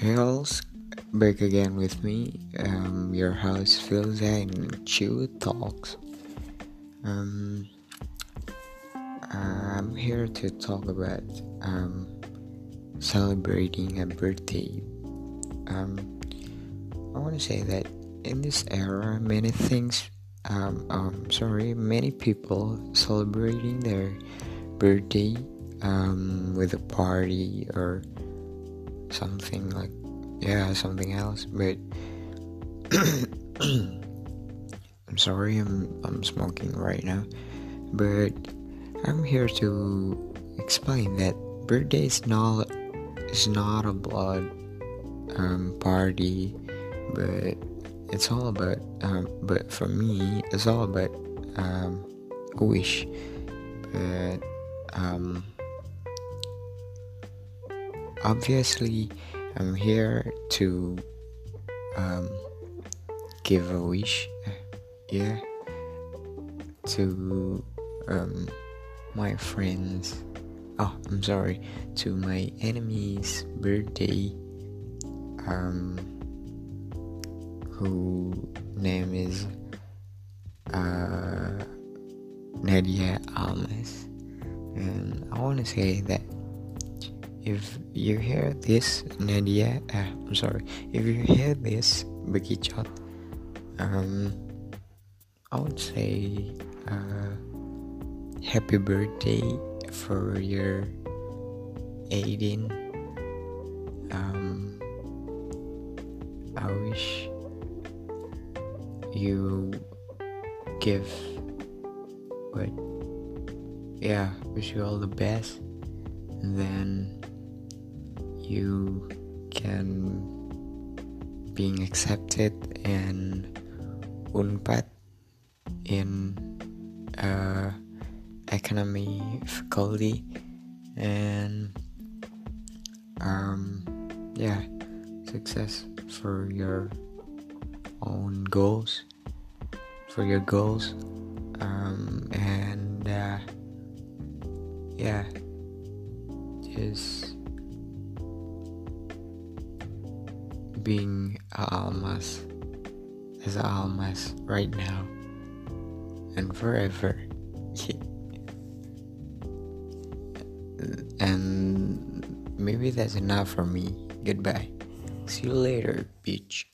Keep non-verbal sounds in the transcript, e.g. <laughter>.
Hills, back again with me, um, your host Phil and Chew Talks. Um, I'm here to talk about um, celebrating a birthday. Um, I want to say that in this era, many things, um, um, sorry, many people celebrating their birthday um, with a party or something like yeah something else but <coughs> i'm sorry i'm i'm smoking right now but i'm here to explain that birthday is not is not a blood um, party but it's all about um, but for me it's all about um, wish but um, obviously i'm here to um, give a wish yeah to um, my friends oh i'm sorry to my enemy's birthday um, who name is uh, nadia almas. And i want to say that if you hear this Nadia uh, I'm sorry. If you hear this Bekicot um I would say uh, happy birthday for your 18 um I wish you give what yeah wish you all the best. And then you can being accepted in Unpad in uh, economy faculty and um, yeah success for your own goals for your goals um, and uh, yeah just being a almas as a almas right now and forever. <laughs> and maybe that's enough for me. Goodbye. See you later, bitch.